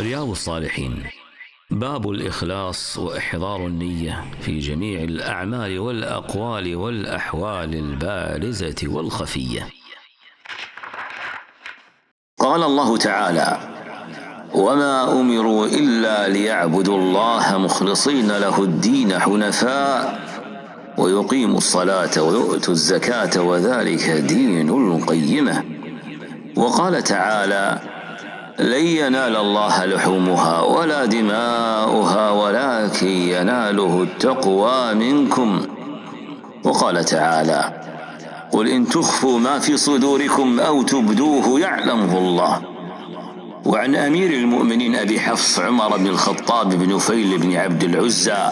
رياض الصالحين. باب الإخلاص وإحضار النية في جميع الأعمال والأقوال والأحوال البارزة والخفية. قال الله تعالى وما أمروا إلا ليعبدوا الله مخلصين له الدين حنفاء ويقيموا الصلاة ويؤتوا الزكاة وذلك دين القيمة. وقال تعالى لن ينال الله لحومها ولا دماؤها ولكن يناله التقوى منكم. وقال تعالى قل إن تخفوا ما في صدوركم أو تبدوه يعلمه الله. وعن أمير المؤمنين أبي حفص عمر بن الخطاب بن نفيل بن عبد العزى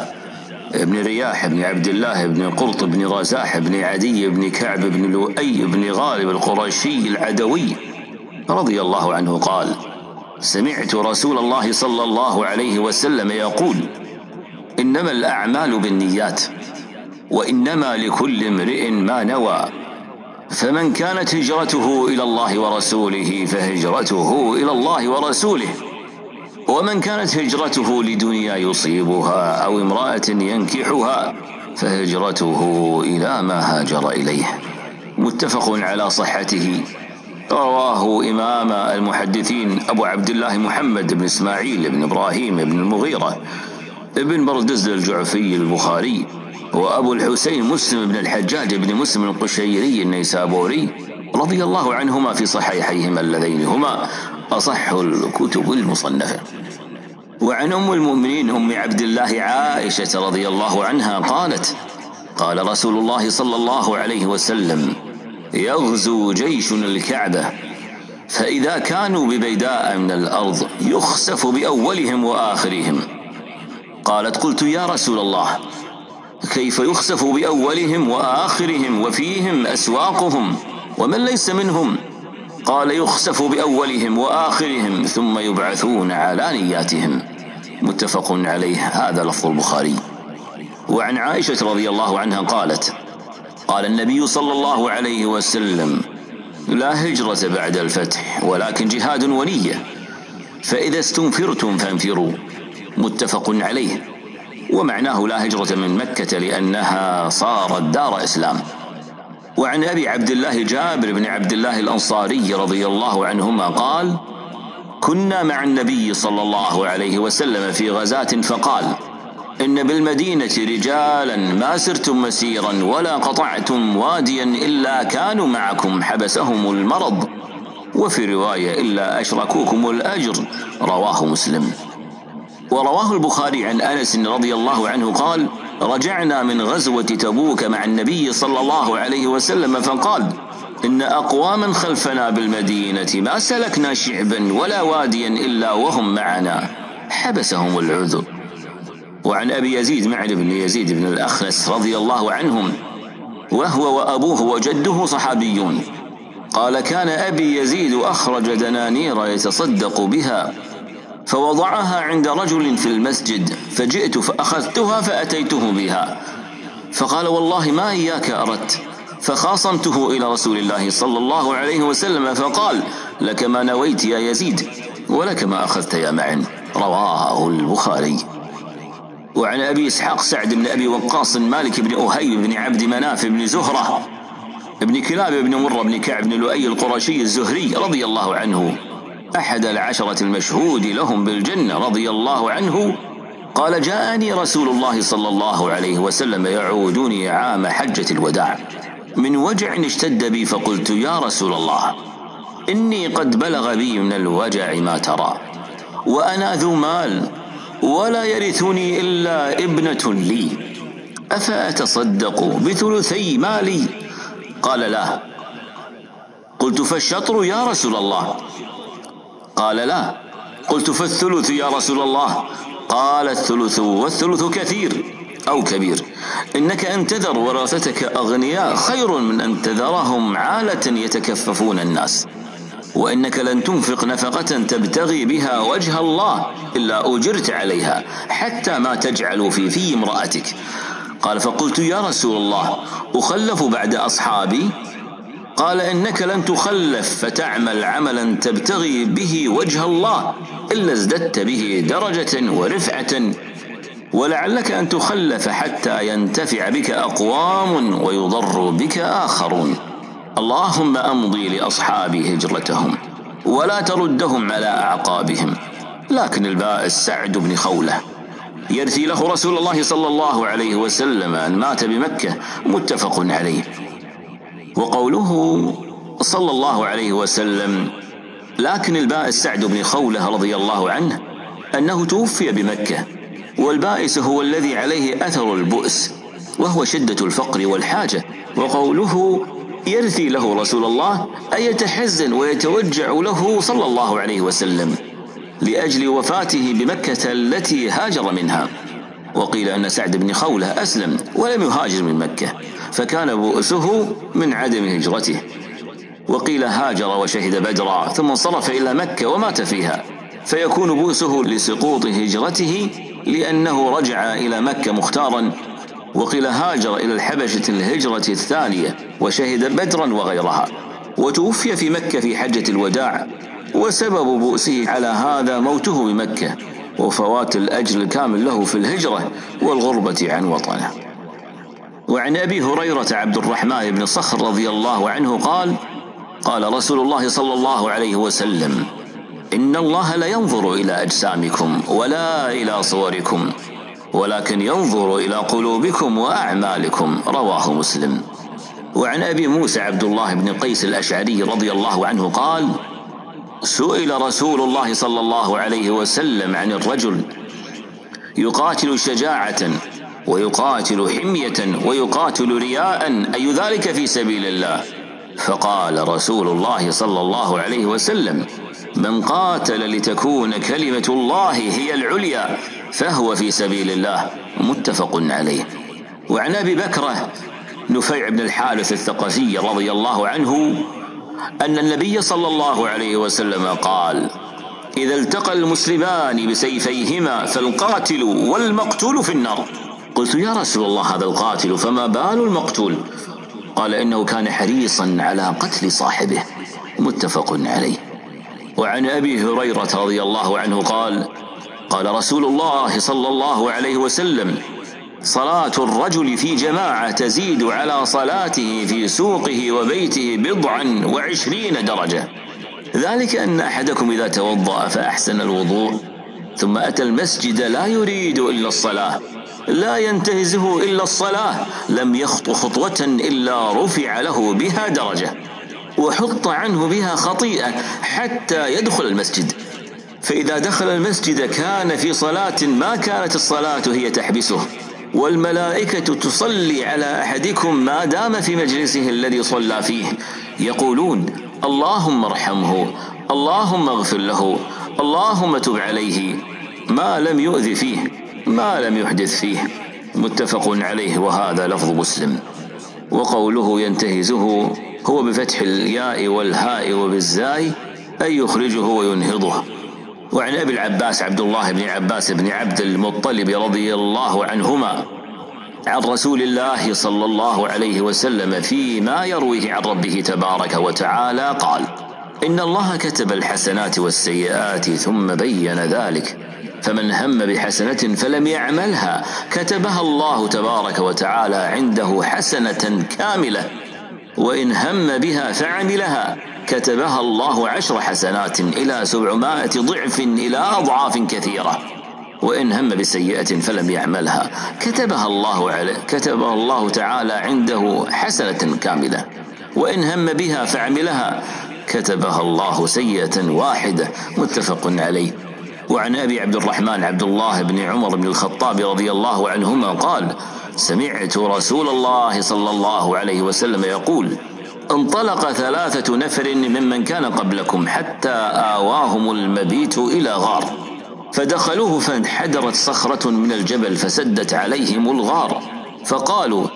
بن رياح بن عبد الله بن قرط بن رزاح بن عدي بن كعب بن لؤي بن غالب القرشي العدوي رضي الله عنه قال سمعت رسول الله صلى الله عليه وسلم يقول إنما الأعمال بالنيات وإنما لكل امرئ ما نوى فمن كانت هجرته إلى الله ورسوله فهجرته إلى الله ورسوله ومن كانت هجرته لدنيا يصيبها أو امرأة ينكحها فهجرته إلى ما هاجر إليه. متفق على صحته. رواه إمام المحدثين أبو عبد الله محمد بن إسماعيل بن إبراهيم بن المغيرة ابن بردزل الجعفي البخاري وأبو الحسين مسلم بن الحجاج بن مسلم القشيري النيسابوري رضي الله عنهما في صحيحيهما اللذين هما أصح الكتب المصنفة. وعن أم المؤمنين أم عبد الله عائشة رضي الله عنها قالت قال رسول الله صلى الله عليه وسلم يغزو جيش الكعبة. فإذا كانوا ببيداء من الأرض يخسف بأولهم وآخرهم. قالت قلت يا رسول الله كيف يخسف بأولهم وآخرهم وفيهم أسواقهم؟ ومن ليس منهم؟ قال يخسف بأولهم وآخرهم ثم يبعثون على نياتهم. متفق عليه هذا لفظ البخاري. وعن عائشة رضي الله عنها قالت قال النبي صلى الله عليه وسلم لا هجرة بعد الفتح ولكن جهاد ونية. فإذا استنفرتم فانفروا. متفق عليه. ومعناه لا هجرة من مكة لأنها صارت دار إسلام. وعن أبي عبد الله جابر بن عبد الله الأنصاري رضي الله عنهما قال كنا مع النبي صلى الله عليه وسلم في غزاة فقال إن بالمدينة رجالا ما سرتم مسيرا ولا قطعتم واديا إلا كانوا معكم حبسهم المرض وفي رواية إلا أشركوكم الأجر رواه مسلم. ورواه البخاري عن أنس رضي الله عنه قال رجعنا من غزوة تبوك مع النبي صلى الله عليه وسلم فقال إن أقواما خلفنا بالمدينة ما سلكنا شعبا ولا واديا إلا وهم معنا حبسهم العذر. وعن أبي يزيد معن بن يزيد بن الأخنس رضي الله عنهم وهو وأبوه وجده صحابيون. قال كان أبي يزيد أخرج دنانير يتصدق بها فوضعها عند رجل في المسجد فجئت فأخذتها فأتيته بها. فقال والله ما إياك أردت. فخاصمته إلى رسول الله صلى الله عليه وسلم فقال لك ما نويت يا يزيد ولك ما أخذت يا معن. رواه البخاري. وعن أبي إسحاق سعد بن أبي وقاص مالك بن أهيب بن عبد مناف بن زهرة بن كلاب بن مرة بن كعب بن لؤي القرشي الزهري رضي الله عنه. أحد العشرة المشهود لهم بالجنة رضي الله عنه. قال جاءني رسول الله صلى الله عليه وسلم يعودني عام حجة الوداع. من وجع اشتد بي فقلت يا رسول الله إني قد بلغ بي من الوجع ما ترى وأنا ذو مال. ولا يرثني إلا ابنة لي. أفأتصدق بثلثي مالي؟ قال لا. قلت فالشطر يا رسول الله. قال لا. قلت فالثلث يا رسول الله. قال الثلث والثلث كثير أو كبير. إنك أن تذر ورثتك أغنياء خير من أن تذرهم عالة يتكففون الناس. وإنك لن تنفق نفقة تبتغي بها وجه الله إلا أجرت عليها حتى ما تجعل في في امرأتك. قال فقلت يا رسول الله أخلف بعد أصحابي؟ قال إنك لن تخلف فتعمل عملا تبتغي به وجه الله إلا ازددت به درجة ورفعة. ولعلك أن تخلف حتى ينتفع بك أقوام ويضر بك آخرون. اللهم أمضي لأصحابي هجرتهم ولا تردهم على أعقابهم. لكن البائس سعد بن خولة يرثي له رسول الله صلى الله عليه وسلم أن مات بمكة متفق عليه. وقوله صلى الله عليه وسلم لكن البائس سعد بن خولة رضي الله عنه أنه توفي بمكة والبائس هو الذي عليه أثر البؤس وهو شدة الفقر والحاجة. وقوله يرثي له رسول الله أي يتحزن ويتوجع له صلى الله عليه وسلم لأجل وفاته بمكة التي هاجر منها. وقيل أن سعد بن خولة أسلم ولم يهاجر من مكة فكان بؤسه من عدم هجرته. وقيل هاجر وشهد بدرا ثم انصرف إلى مكة ومات فيها. فيكون بؤسه لسقوط هجرته لأنه رجع إلى مكة مختارا وقيل هاجر إلى الحبشة الهجرة الثانية وشهد بدرا وغيرها وتوفي في مكة في حجة الوداع وسبب بؤسه على هذا موته بمكة وفوات الأجر الكامل له في الهجرة والغربة عن وطنه. وعن أبي هريرة عبد الرحمن بن صخر رضي الله عنه قال قال رسول الله صلى الله عليه وسلم إن الله لا ينظر إلى أجسامكم ولا إلى صوركم ولكن ينظر إلى قلوبكم وأعمالكم رواه مسلم. وعن أبي موسى عبد الله بن قيس الأشعري رضي الله عنه قال سئل رسول الله صلى الله عليه وسلم عن الرجل يقاتل شجاعة ويقاتل حمية ويقاتل رياء أي ذلك في سبيل الله؟ فقال رسول الله صلى الله عليه وسلم من قاتل لتكون كلمة الله هي العليا فهو في سبيل الله متفق عليه. وعن أبي بكره نفيع بن الحارث الثقفي رضي الله عنه أن النبي صلى الله عليه وسلم قال إذا التقى المسلمان بسيفيهما فالقاتل والمقتول في النار. قلت يا رسول الله هذا القاتل فما بال المقتول؟ قال إنه كان حريصا على قتل صاحبه. متفق عليه. وعن أبي هريرة رضي الله عنه قال قال رسول الله صلى الله عليه وسلم صلاة الرجل في جماعة تزيد على صلاته في سوقه وبيته بضعا وعشرين درجة. ذلك أن أحدكم إذا توضأ فأحسن الوضوء ثم أتى المسجد لا يريد إلا الصلاة لا ينتهزه إلا الصلاة لم يخط خطوة إلا رفع له بها درجة وحط عنه بها خطيئة حتى يدخل المسجد. فإذا دخل المسجد كان في صلاة ما كانت الصلاة هي تحبسه. والملائكة تصلي على أحدكم ما دام في مجلسه الذي صلى فيه. يقولون اللهم ارحمه اللهم اغفر له اللهم تب عليه. ما لم يؤذ فيه ما لم يحدث فيه. متفق عليه وهذا لفظ مسلم. وقوله ينتهزه هو بفتح الياء والهاء وبالزاي أي يخرجه وينهضه. وعن أبي العباس عبد الله بن عباس بن عبد المطلب رضي الله عنهما عن رسول الله صلى الله عليه وسلم فيما يرويه عن ربه تبارك وتعالى قال إن الله كتب الحسنات والسيئات ثم بين ذلك فمن هم بحسنة فلم يعملها كتبها الله تبارك وتعالى عنده حسنة كاملة وإن هم بها فعملها. كتبها الله عشر حسنات إلى سبعمائة ضعف إلى أضعاف كثيرة. وإن هم بسيئة فلم يعملها. كتبها الله عليه كتبها الله تعالى عنده حسنة كاملة. وإن هم بها فعملها كتبها الله سيئة واحدة. متفق عليه. وعن أبي عبد الرحمن عبد الله بن عمر بن الخطاب رضي الله عنهما قال سمعت رسول الله صلى الله عليه وسلم يقول انطلق ثلاثة نفر ممن كان قبلكم حتى آواهم المبيت إلى غار. فدخلوه فانحدرت صخرة من الجبل فسدت عليهم الغار. فقالوا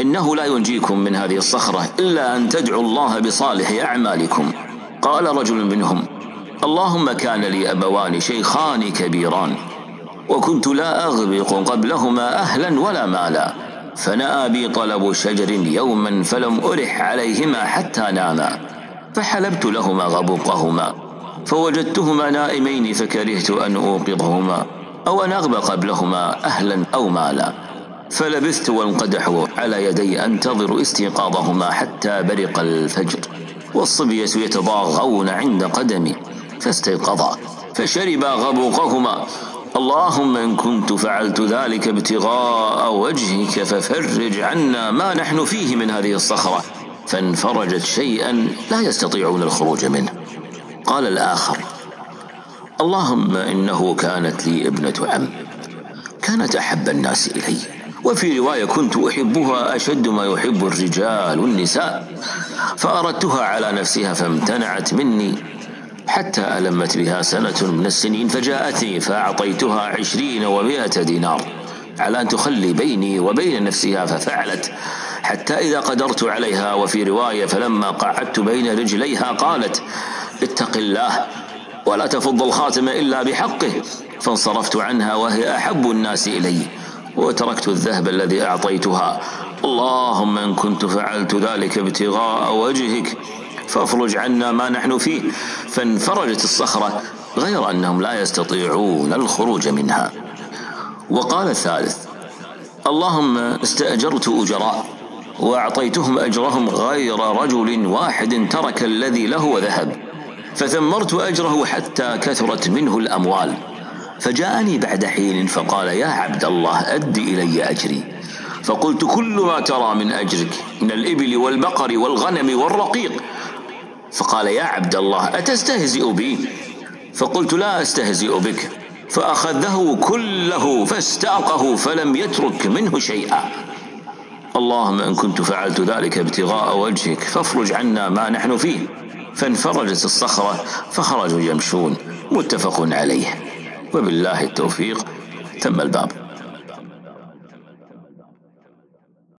إنه لا ينجيكم من هذه الصخرة إلا أن تدعوا الله بصالح أعمالكم. قال رجل منهم اللهم كان لي أبوان شيخان كبيران وكنت لا أغبق قبلهما أهلا ولا مالا. فنأى بي طلب شجر يوما فلم أرح عليهما حتى ناما فحلبت لهما غبقهما فوجدتهما نائمين فكرهت أن أوقظهما أو أن أغبى قبلهما أهلا أو مالا. فلبثت وانقدحوا على يدي أنتظر استيقاظهما حتى برق الفجر والصبية يتضاغون عند قدمي فاستيقظا فشربا غبوقهما اللهم إن كنت فعلت ذلك ابتغاء وجهك ففرج عنا ما نحن فيه من هذه الصخرة. فانفرجت شيئا لا يستطيعون الخروج منه. قال الآخر اللهم إنه كانت لي ابنة عم كانت أحب الناس إلي. وفي رواية كنت أحبها أشد ما يحب الرجال والنساء فأردتها على نفسها فامتنعت مني. حتى ألمت بها سنة من السنين فجاءتني فأعطيتها عشرين ومائة دينار على أن تخلي بيني وبين نفسها ففعلت. حتى إذا قدرت عليها وفي رواية فلما قعدت بين رجليها قالت اتق الله ولا تفض الخاتم إلا بحقه. فانصرفت عنها وهي أحب الناس إلي وتركت الذهب الذي أعطيتها. اللهم إن كنت فعلت ذلك ابتغاء وجهك فافرج عنا ما نحن فيه. فانفرجت الصخرة غير أنهم لا يستطيعون الخروج منها. وقال الثالث اللهم استأجرت أجراء وأعطيتهم أجرهم غير رجل واحد ترك الذي له وذهب. فثمرت أجره حتى كثرت منه الأموال. فجاءني بعد حين فقال يا عبد الله أد إلي أجري. فقلت كل ما ترى من أجرك من الإبل والبقر والغنم والرقيق. فقال يا عبد الله أتستهزئ بي? فقلت لا أستهزئ بك. فأخذه كله فاستأقه فلم يترك منه شيئا. اللهم إن كنت فعلت ذلك ابتغاء وجهك فافرج عنا ما نحن فيه. فانفرجت الصخرة فخرجوا يمشون. متفق عليه. وبالله التوفيق. تم الباب.